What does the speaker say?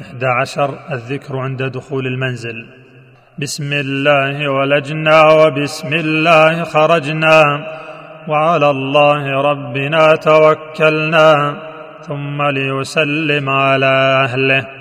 إحدى عشر الذكر عند دخول المنزل. بسم الله ولجنا وبسم الله خرجنا وعلى الله ربنا توكلنا ثم ليسلم على أهله.